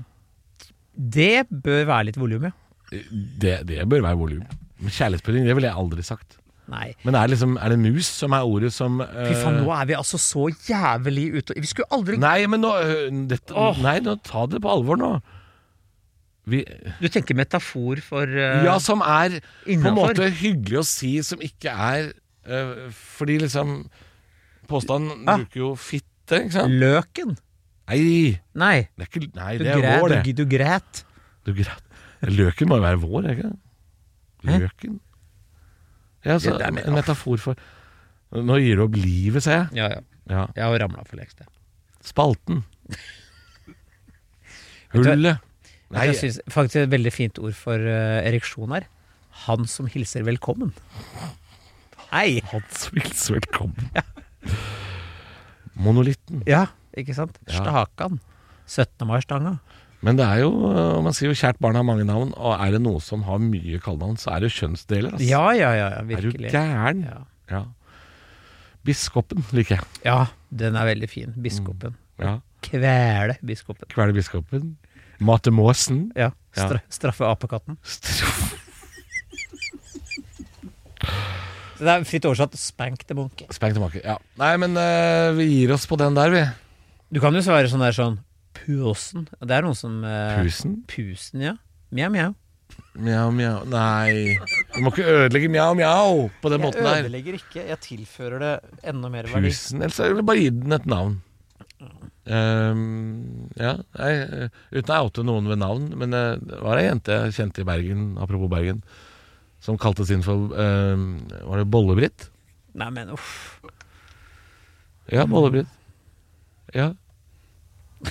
Det bør være litt volum, ja. Det, det bør være volum. Kjærlighetspudding, det ville jeg aldri sagt. Nei. Men er, det liksom, er det mus som er ordet som Fy faen, nå er vi altså så jævlig ute Vi skulle aldri Nei, men nå øh, dette, oh. Nei, nå ta det på alvor nå. Vi, Du tenker metafor for uh... ja, som er på en måte hyggelig å si, som ikke er uh, Fordi liksom Påstanden Ja. bruker jo fitte, ikke sant? Løken? Nei, Nei. det er ikke Nei, Du, det er vår, det. du, du græt. Du græt. Løken må jo være vår, ikke? Løken? Ja, så, Det er en metafor for Nå gir du opp livet, ser jeg. Ja, ja. Ja. Jeg har ramla for. Spalten. <laughs> Vet du hva? Hullet. Nei, Jeg synes faktisk et veldig fint ord for uh, ereksjon her. Han som hilser velkommen. Hei! som hilser velkommen. Monolitten. Ja, ikke sant? Ja. Stakan. 17. mai-stanga. Men det er jo, man sier jo kjært barn har mange navn, og er det noe som har mye kallenavn, så er det kjønnsdeler. Altså. Ja, ja, ja, virkelig. er du gæren? Ja. Ja. Biskopen liker jeg. ja, den er veldig fin. Biskopen. Ja. Kvele biskopen. Kvele biskopen. Mate måsen. Ja. Stra straffe apekatten. Så det er fritt oversatt spank the monkey. Spank tilbake. Ja. Nei, men uh, vi gir oss på den der, vi. Du kan jo svare sånn der sånn Pusen. Det er noen som eh, Pusen? Pusen, ja. Mjau, mjau. Mjau, mjau Nei. Du må ikke ødelegge mjau, mjau på den måten jeg der. ødelegger ikke, jeg tilfører det enda mer verdi. Pusen. Ellers er det bare gi den et navn. Ehm, ja, nei, eh, uten å oute noen ved navn, men eh, det var ei jente jeg kjente i Bergen, apropos Bergen, som kalte sin for ehm, Var det Bolle-Britt? Nei, men uff. Ja, Bolle-Britt. Ja. ja.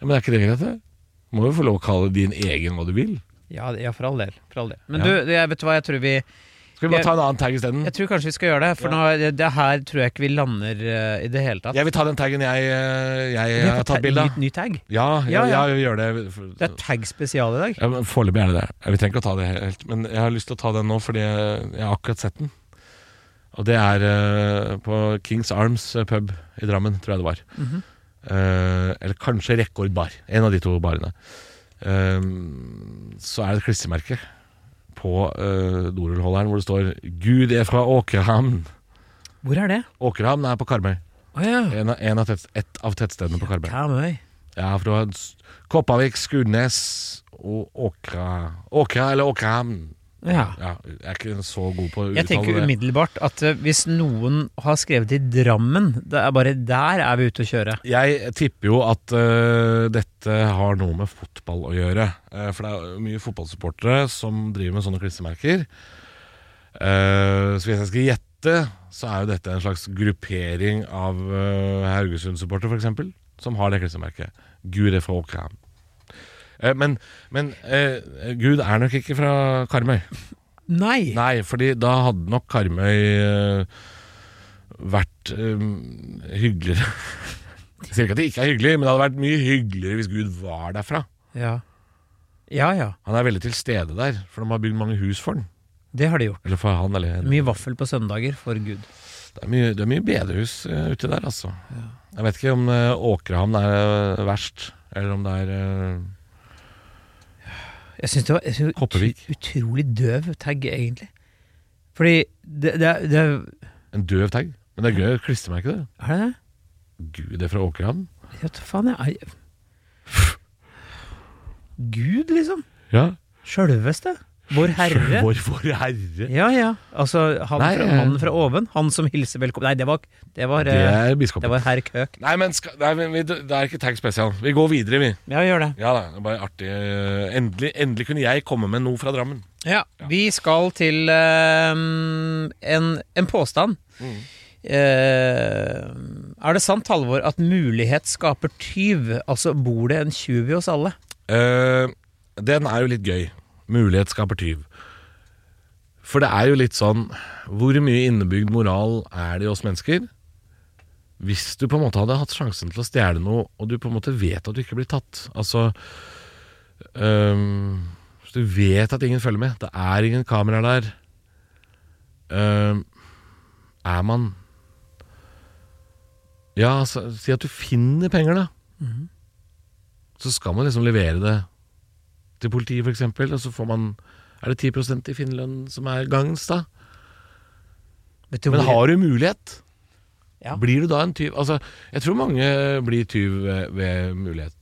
Men er ikke det greit, det? Må jo få lov å kalle din egen hva du vil. Ja, ja, for all del. For all del. Men Ja. du, jeg vet du hva, jeg tror vi Skal vi bare ta en annen tag isteden? Jeg tror kanskje vi skal gjøre det, for nå, det, her tror jeg ikke vi lander eh, i det hele tatt. Jeg vil ta den taggen jeg, eh, jeg Vi har tatt ta- bilde av. Ny, ny tag. Ja, ja, Ja, ja. ja, vi gjør det. Det er tag spesial i dag. Ja, men Foreløpig er det det. Vi trenger ikke å ta det helt. Men jeg har lyst til å ta den nå, fordi jeg har akkurat sett den. Og det er eh, på Kings Arms eh, pub i Drammen, tror jeg det var. Mhm. Eh, eller kanskje Rekordbar. En av de to barene. Så er det et klistremerke på dorullholderen hvor det står 'Gud er fra Åkerhamn'. Hvor er det? Åkerhamn er på Karmøy. Oh, ja. En av, en av tett, et av tettstedene på Karmøy. Karmøy. Ja, for du har Kopervik, Skudenes og Åkra Åkra eller Åkerhamn. Ja. Ja, jeg er ikke så god på å uttale det. Jeg tenker umiddelbart at eh, hvis noen har skrevet i Drammen, det er bare der er vi ute å kjøre. Jeg tipper jo at uh, dette har noe med fotball å gjøre. Uh, for det er mye fotballsupportere som driver med sånne klistremerker. Uh, så hvis jeg skal gjette, så er jo dette en slags gruppering av Haugesund-supportere, f.eks., som har det klistremerket. Gure fra Åkram. Eh, men men eh, Gud er nok ikke fra Karmøy. Nei! Nei, fordi da hadde nok Karmøy eh, vært eh, hyggeligere. <laughs> Jeg sier ikke at det ikke er hyggelig, men det hadde vært mye hyggeligere hvis Gud var derfra. Ja. Ja ja, Han er veldig til stede der, for de har bygd mange hus for han. det har de gjort. Eller for han, eller. Mye vaffel på søndager for Gud. Det er mye, det er mye bedehus uh, uti der, altså. Jeg vet ikke om uh, Åkrehamn er uh, verst, eller om det er eh, Jeg syns det var synes ut- utrolig døv tag, egentlig. Fordi det, det, er- det en døv tag. Men det er gøy klistremerke, det. Er det det? Gud det er fra Åkrehamn. Ja, faen, jeg <laughs> er Gud, liksom. Ja. Sjølveste. Vår Herre. <laughs> Vår, vår Herre. Ja, ja. Altså, han Nei, fra, eh, mannen fra oven. Han som hilser velkommen Nei, det var Det var, Det eh, er biskopen. det var herr Køk. Nei, men skal, nei, vi, det er ikke tag spesial. Vi går videre, vi. Ja, gjør det. Ja da, det er bare artig. Endelig, endelig kunne jeg komme med noe fra Drammen. Ja, Vi skal til uh, en, en påstand. Mm. Uh, er det sant, Halvor, at mulighet skaper tyv? Altså bor det en tjuv i oss alle? Uh, den er jo litt gøy. Mulighet skaper tyv. For det er jo litt sånn Hvor mye innebygd moral er det i oss mennesker? Hvis du på en måte hadde hatt sjansen til å stjele noe, og du på en måte vet at du ikke blir tatt Altså um, du vet at ingen følger med, det er ingen kameraer der Um, Er man Ja, altså, si at du finner penger, da. Så skal man liksom levere det til politiet, f.eks., og så får man Er det 10% i Finland som er gangs, da? Men har du mulighet? Ja. Blir du da en tyv? Altså, jeg tror mange blir tyv ved, ved mulighet.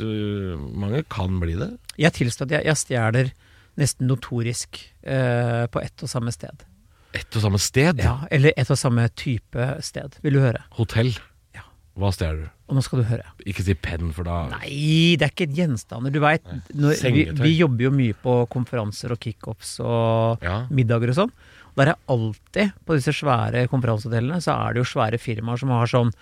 Uh, Mange kan bli det. Jeg tilstår at jeg, jeg stjeler nesten notorisk eh, på ett og samme sted. Ett og samme sted. Ja, eller ett og samme type sted. Vil du høre? Hotell. Hva stjeler du? Og nå skal du høre. Ikke si penn, for da Nei, det er ikke gjenstander. Du veit, vi, vi jobber jo mye på konferanser og kickoffs og Ja. middager og sånn. Og Der er alltid, på disse svære konferansehotellene, så er det jo svære firmaer som har sånn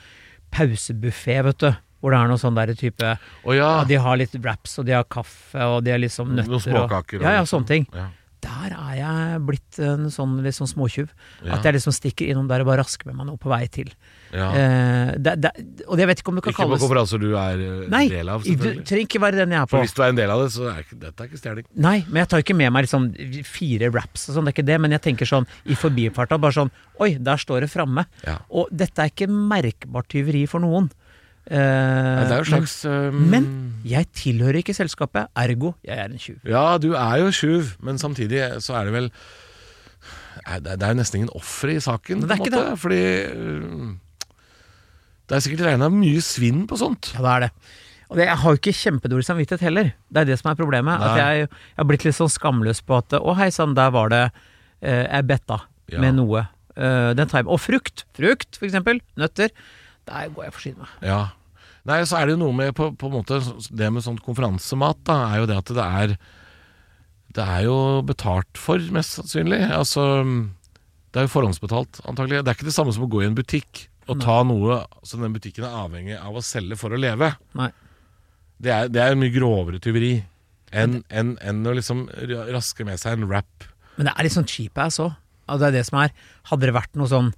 pausebuffé, vet du. Hvor det er noe sånn der type oh, ja. ja, De har litt wraps, og de har kaffe, og de har liksom nøtter Noen småkaker. Og, ja, ja, sånne ting. Ja. Der er jeg blitt en sånn litt sånn småtjuv. Ja. At jeg liksom stikker innom der og bare rasker med meg noe på vei til. Ja. Eh, det, det, og jeg vet ikke om det kan Ikke på kalles konferanser du er uh, Nei, del av, selvfølgelig. trenger ikke være den jeg er på. For hvis du er en del av det, så er dette er ikke stjeling. Nei, men jeg tar ikke med meg liksom fire raps og sånn, det er ikke det. Men jeg tenker sånn i forbifarta, bare sånn Oi, der står det framme. Ja. Og dette er ikke merkbart tyveri for noen. Eh, det er jo men- slags um, men, jeg tilhører ikke selskapet, ergo jeg er en tjuv. Ja, du er jo tjuv, men samtidig så er det vel Det er- jo nesten ingen ofre i saken, det er ikke måte. Fordi uh, det er sikkert regna mye svinn på sånt. Ja, det er det. Og jeg har jo ikke kjempedårlig samvittighet heller. Det er det som er problemet. At jeg, jeg har blitt litt sånn skamløs på at Å, hei sann, der var det eh, Jeg betta Ja. med noe. Uh, den tar jeg med. Og frukt. Frukt, for eksempel. Nøtter. Der går jeg og forsyner meg. Ja. Nei, så er det jo noe med på, på en måte Det med sånn konferansemat, da, er jo det at det er Det er jo betalt for, mest sannsynlig. Altså Det er jo forhåndsbetalt, antagelig. Det er ikke det samme som å gå i en butikk og ta noe som den butikken er avhengig av å selge for å leve. Nei. Det er, det er mye grovere tyveri enn en, en å liksom raske med seg en rap. Men det er litt sånn cheap ass òg. Altså, det er det som er. Hadde det vært noe sånn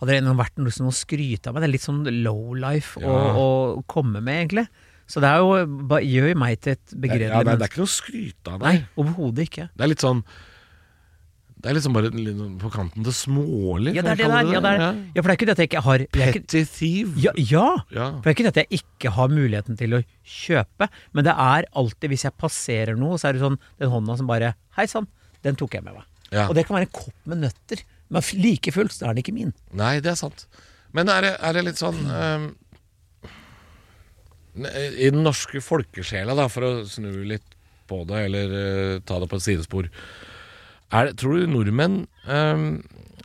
Hadde det vært noe, som å skryte av meg? Det er litt sånn low life å, Ja. å komme med, egentlig. Så det jo, gjør jo meg til et begredelig er, det er ikke noe å skryte av, deg. nei. overhodet ikke. Det er litt sånn Det er liksom bare på kanten til smålig. Ja, det er det der. Ja, det er, Ja. ja, for det er ikke det at jeg ikke har jeg Petty thief. ja, ja, Ja. For det er ikke det at jeg ikke har muligheten til å kjøpe, men det er alltid hvis jeg passerer noe, så er det sånn den hånda som bare Hei sann, den tok jeg med meg. Ja. Og det kan være en kopp med nøtter, men like fullt er den ikke min. Nei, det er sant. Men er det, er det litt sånn ehm, I den norske folkesjela, da, for å snu litt på det, eller uh, ta det på et sidespor er det, Tror du nordmenn ehm,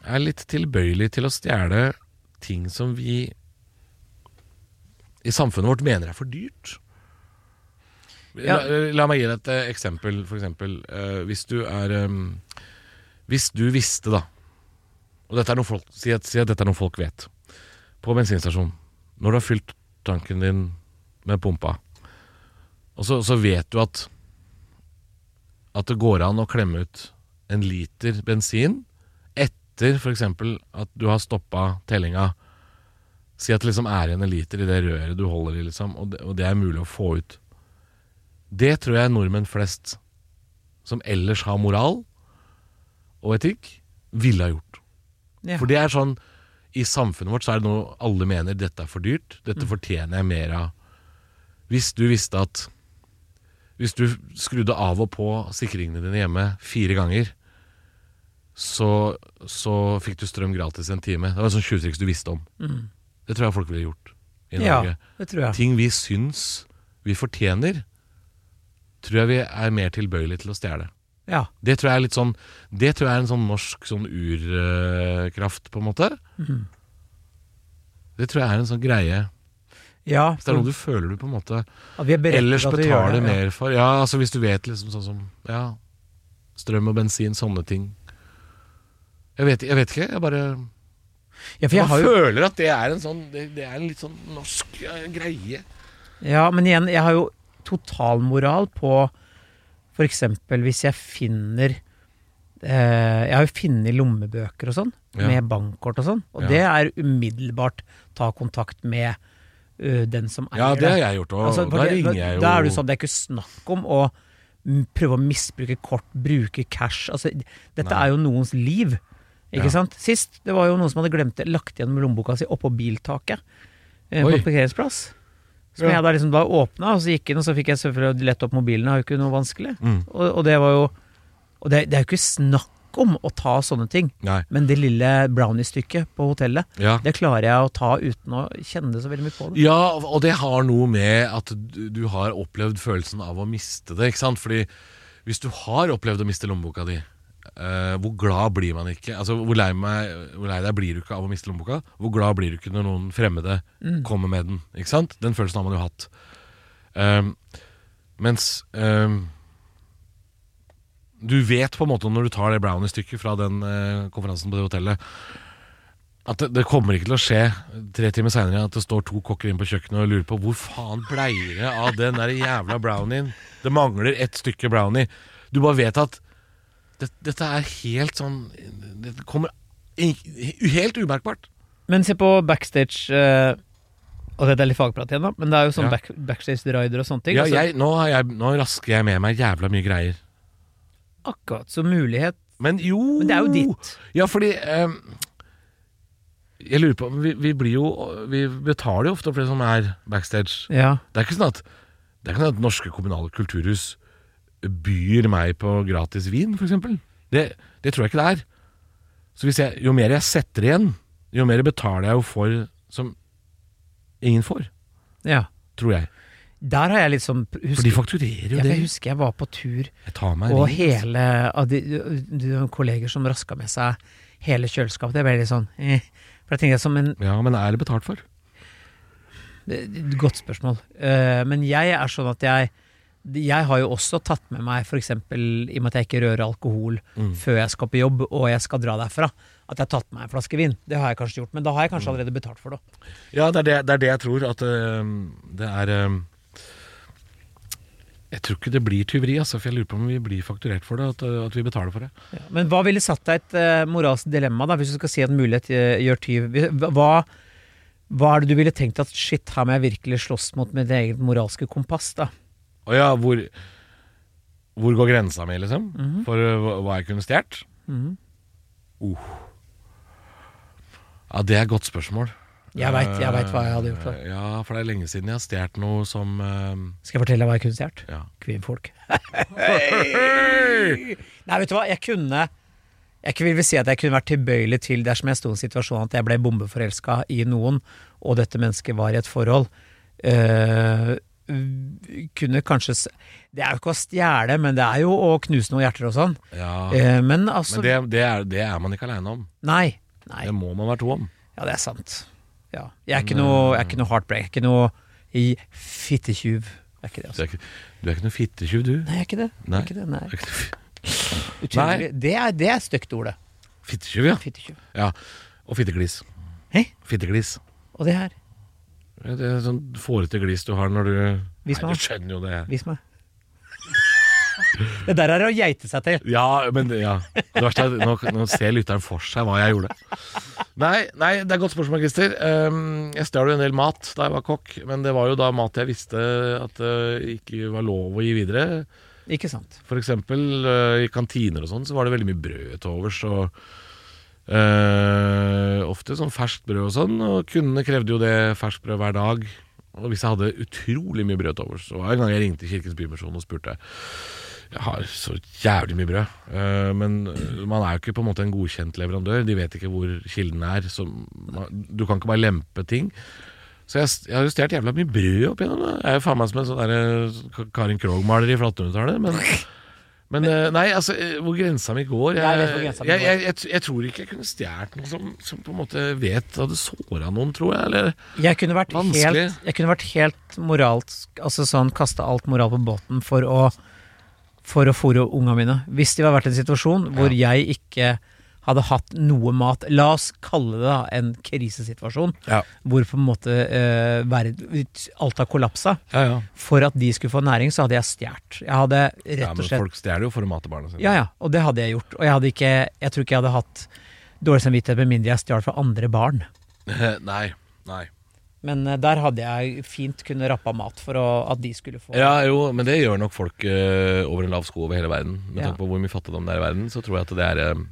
er litt tilbøyelige til å stjele ting som vi i samfunnet vårt mener er for dyrt? Ja. La, la meg gi deg et eh, eksempel, for eksempel. eh, hvis du er um, Hvis du visste, da og dette er noe folk, si, at, si at dette er noe folk vet. På bensinstasjon, når du har fylt tanken din med pumpa, og så, så vet du at at det går an å klemme ut en liter bensin etter f.eks. at du har stoppa tellinga. Si at det liksom er igjen en liter i det røret du holder i, liksom, og det, og det er mulig å få ut. Det tror jeg nordmenn flest, som ellers har moral og etikk, ville ha gjort. Ja. For det er sånn I samfunnet vårt så er det noe alle mener dette er for dyrt. Dette fortjener jeg mer av. Hvis du visste at Hvis du skrudde av og på sikringene dine hjemme fire ganger, så, så fikk du strøm gratis en time. Det var et sånt tjuvtriks du visste om. Det tror jeg folk ville gjort i Ja, det tror jeg. Ting vi syns vi fortjener, tror jeg vi er mer tilbøyelige til å stjele. Ja. Det tror jeg er litt sånn Det tror jeg er en sånn norsk sånn urkraft, på en måte. Mm. Det tror jeg er en sånn greie. ja Hvis det er noe du føler du på en måte er ellers betaler det, ja. mer for. Ja, altså hvis du vet liksom sånn som Ja, strøm og bensin, sånne ting. Jeg vet, jeg vet ikke, jeg bare Ja, jeg Man jo føler at det er en sånn Det, det er en litt sånn norsk greie. Ja, men igjen, jeg har jo totalmoral på eksempel hvis jeg finner eh, Jeg har jo funnet lommebøker og sånn, Ja. med bankkort og sånn, og Ja. det er umiddelbart ta kontakt med ø, den som eier det. Ja, det har jeg gjort, òg. Altså, da ringer jeg jo Da er det jo sånn, det er ikke snakk om å prøve å misbruke kort, bruke cash. Altså, dette Nei. er jo noens liv. Ikke Ja. sant? Sist det var jo noen som hadde glemt det, lagt igjen med lommeboka si oppå biltaket eh, på parkeringsplass. Som Ja. jeg da liksom bare åpna, og så gikk inn, og så fikk jeg selvfølgelig lett opp mobilen. Det er jo ikke noe vanskelig. Mm. Og, og det var jo Og det, det er jo ikke snakk om å ta sånne ting. Nei. Men det lille brownie-stykket på hotellet, Ja. det klarer jeg å ta uten å kjenne det så veldig mye på det. Ja, og det har noe med at du, du har opplevd følelsen av å miste det, ikke sant? Fordi hvis du har opplevd å miste lommeboka di, eh, hvor glad blir man ikke? Altså, hvor lei, meg, hvor lei deg blir du ikke av å miste lommeboka? Hvor glad blir du ikke når noen fremmede kommer med den, ikke sant? Den følelsen har man jo hatt. Um, mens um, du vet på en måte når du tar det brownie-stykket fra den uh, konferansen på det hotellet, at det, det kommer ikke til å skje tre timer seinere at det står to kokker inn på kjøkkenet og lurer på hvor faen bleier det av den der jævla brownien. Det mangler ett stykke brownie. Du bare vet at det, dette er helt sånn Det kommer helt umerkbart. Men se på backstage eh, Og dette er litt fagprat igjen, da, men det er jo sånn Ja. back, backstage-rider og sånne ting. Ja, altså, jeg, nå, har jeg, nå rasker jeg med meg jævla mye greier. akkurat som mulighet. Men jo Men det er jo ditt. Ja, fordi ehm, Jeg lurer på vi, vi blir jo Vi betaler jo ofte for det som er backstage. Ja. Det er ikke sånn at Det er ikke sånn at norske kommunale kulturhus byr meg på gratis vin, f.eks. Det, det tror jeg ikke det er. Så jeg, jo mer jeg setter igjen, jo mer betaler jeg jo for som ingen får. ja. Tror jeg. Der har jeg liksom husker, For de fakturerer jo ja, det. jeg husker jeg var på tur, og vin. hele av de, de, kolleger som raska med seg hele kjøleskapet, det ble litt sånn eh. For jeg tenkte som en Ja, men er det betalt for? det- Godt spørsmål. Uh, men jeg er sånn at jeg jeg har jo også tatt med meg, f.eks. i og med at jeg ikke rører alkohol Mm. før jeg skal på jobb og jeg skal dra derfra, at jeg har tatt med meg en flaske vin. Det har jeg kanskje gjort, men da har jeg Mm. kanskje allerede betalt for det. Ja, det er det, det, er det jeg tror. At øhm, det er øhm, Jeg tror ikke det blir tyveri, altså, for jeg lurer på om vi blir fakturert for det. At, øh, at vi betaler for det. Ja. Men hva ville satt deg et eh, moralsk dilemma, da, hvis du skal si at mulighet eh, gjør tyv? Hva, hva er det du ville tenkt at shit, her må jeg virkelig slåss mot mitt eget moralske kompass, da? Og ja, hvor, hvor går grensa mi, liksom? Mhm. For øh, hva- jeg kunne stjålet? Mhm. Uh. Ja, det er et godt spørsmål. Jeg vet, jeg vet hva jeg hadde gjort. da. Eh, Ja, for det er lenge siden jeg har stjålet noe som uh... Skal jeg fortelle deg hva jeg kunne stjålet? Ja. Kvinnfolk. <laughs> Nei, vet du hva, jeg kunne Jeg vil si at jeg kunne vært tilbøyelig til dersom jeg sto i en situasjon at jeg ble bombeforelska i noen, og dette mennesket var i et forhold. eh, kunne kanskje Det er jo ikke å stjele, men det er jo å knuse noen hjerter og sånn. Ja. Eh, men altså Men det, det, er, det er man ikke aleine om. Nei. Nei. Det må man være to om. Ja, det er sant. Ja. Jeg er ikke noe, jeg er ikke noe heartbreak. Jeg er ikke noe i fittetjuv. Er ikke det, Du altså. ikke, du er ikke noe fittetjuv, du. Nei, jeg er ikke det. Nei. ikke det, <laughs> nei. Utrolig. Det er, det er stygt ordet. Fittetjuv, ja. Fittetjuv. ja. Og fitteglis. Hey? Fitteglis. Og det her. Det er sånn fårete glis du har når du Vis Nei, du skjønner jo det. Vis meg. Det der er å geite seg til. Ja, men ja. Det verste er at nå, nå ser lytteren for seg hva jeg gjorde. Nei, nei det er et godt spørsmål, Christer. Um, jeg stjal jo en del mat da jeg var kokk, men det var jo da mat jeg visste at det ikke var lov å gi videre. Ikke sant. For eksempel eh, i kantiner og sånn, så var det veldig mye brød til overs. Og, eh, ofte sånn ferskt brød og sånn, og kundene krevde jo det ferskt brød hver dag. Og hvis jeg hadde utrolig mye brød til overs, så var det en gang jeg ringte Kirkens Bymisjon og spurte Jeg har så jævlig mye brød, Uh, men man er jo ikke på en måte en godkjent leverandør. De vet ikke hvor kilden er. Man, du kan ikke bare lempe ting. Så jeg, jeg har stjålet jævla mye brød opp igjennom. Jeg er jo faen meg som en sånn der Karin Krogh-maler i 1800-tallet. Men, men eh, nei, altså, eh, hvor grensa mi går Jeg, Jeg jeg, jeg, tror ikke jeg kunne stjålet noe som, som på en måte vet hadde såra noen, tror jeg. Eller Jeg kunne vært Vanskelig. helt, jeg kunne vært helt moralsk Altså sånn kaste alt moral på båten for å For å fôre unga mine. Hvis de hadde vært i en situasjon hvor jeg ikke hadde hatt noe mat La oss kalle det da en krisesituasjon, Ja. hvor på en måte eh, verd- alt har kollapsa. Ja, ja. For at de skulle få næring, så hadde jeg stjålet. Jeg hadde rett men folk stjeler jo for å mate barna sine. Ja, ja, og det hadde jeg gjort. Og jeg hadde ikke Jeg tror ikke jeg hadde hatt dårlig samvittighet med mindre jeg stjal fra andre barn. <laughs> nei, nei. Men eh, der hadde jeg fint kunne rappa mat for å, at de skulle få Ja, jo, men det gjør nok folk eh, over en lav sko over hele verden. Med Ja. tanke på hvor mye fattigdom det er i verden, så tror jeg at det er eh,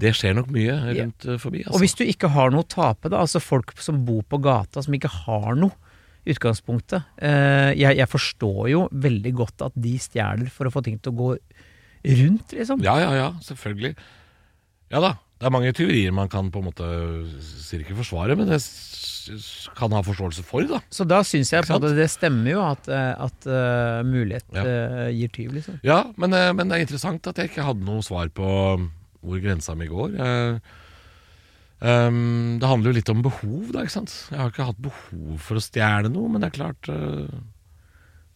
Det skjer nok mye rundt ja. forbi. Altså. Og hvis du ikke har noe å tape, da, altså folk som bor på gata som ikke har noe utgangspunktet eh, jeg, jeg forstår jo veldig godt at de stjeler for å få ting til å gå rundt, liksom. Ja, ja, ja, selvfølgelig. Ja da, det er mange teorier man kan på en måte sier ikke forsvare, men det kan ha forståelse for, da. Så da syns jeg på det, det stemmer jo at, eh, at uh, mulighet Ja. uh, gir tyv, liksom. Ja, men, uh, men det er interessant at jeg ikke hadde noe svar på hvor grensa mi går. Jeg, um, det handler jo litt om behov, da, ikke sant. Jeg har ikke hatt behov for å stjele noe, men det er klart uh,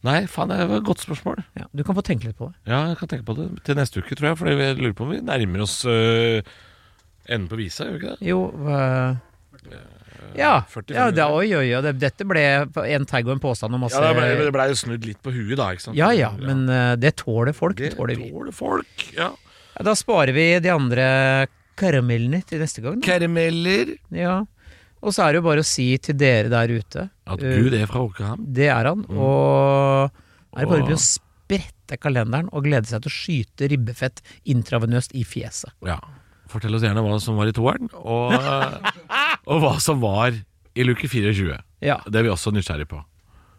Nei, faen, det var et godt spørsmål. Ja, du kan få tenke litt på det. Ja, jeg kan tenke på det til neste uke, tror jeg. For jeg lurer på om vi nærmer oss uh, enden på visa, gjør vi ikke det? Jo uh Ja, ja det, oi, oi, oi. Dette ble en tagg og en påstand og masse Ja, det ble, det ble jo snudd litt på huet, da. Ja ja, men uh, det tåler folk. det tåler tåler folk. Ja. Da sparer vi de andre karamellene til neste gang. Da. Karameller. Ja. Og så er det jo bare å si til dere der ute At eh, Gud er fra Åkerham. Det er han. Og er det bare å sprette kalenderen og glede seg til å skyte ribbefett intravenøst i fjeset. Ja. Fortell oss gjerne hva som var i toeren, og, <laughs> og hva som var i luke 24. Ja, Det er vi også nysgjerrig på.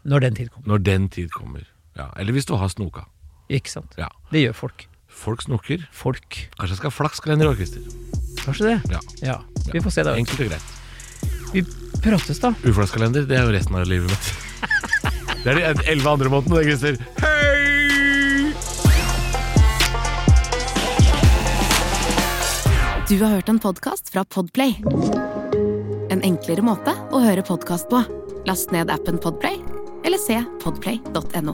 når den tid kommer. Når den tid kommer. Ja. Eller hvis du har snoka. Ikke sant. Ja. Det gjør folk. Folk snoker. Folk. Kanskje jeg skal ha flakskalender i år, Christer. Kanskje det? Ja. Ja. Vi får se da. Enkelt og greit. Vi prates da. Uflakskalender, det er jo resten av livet mitt. <laughs> Det er de elleve andre månedene, det, Christer. Hei! Du har hørt en podkast fra Podplay. En enklere måte å høre podkast på. Last ned appen Podplay, eller se podplay.no.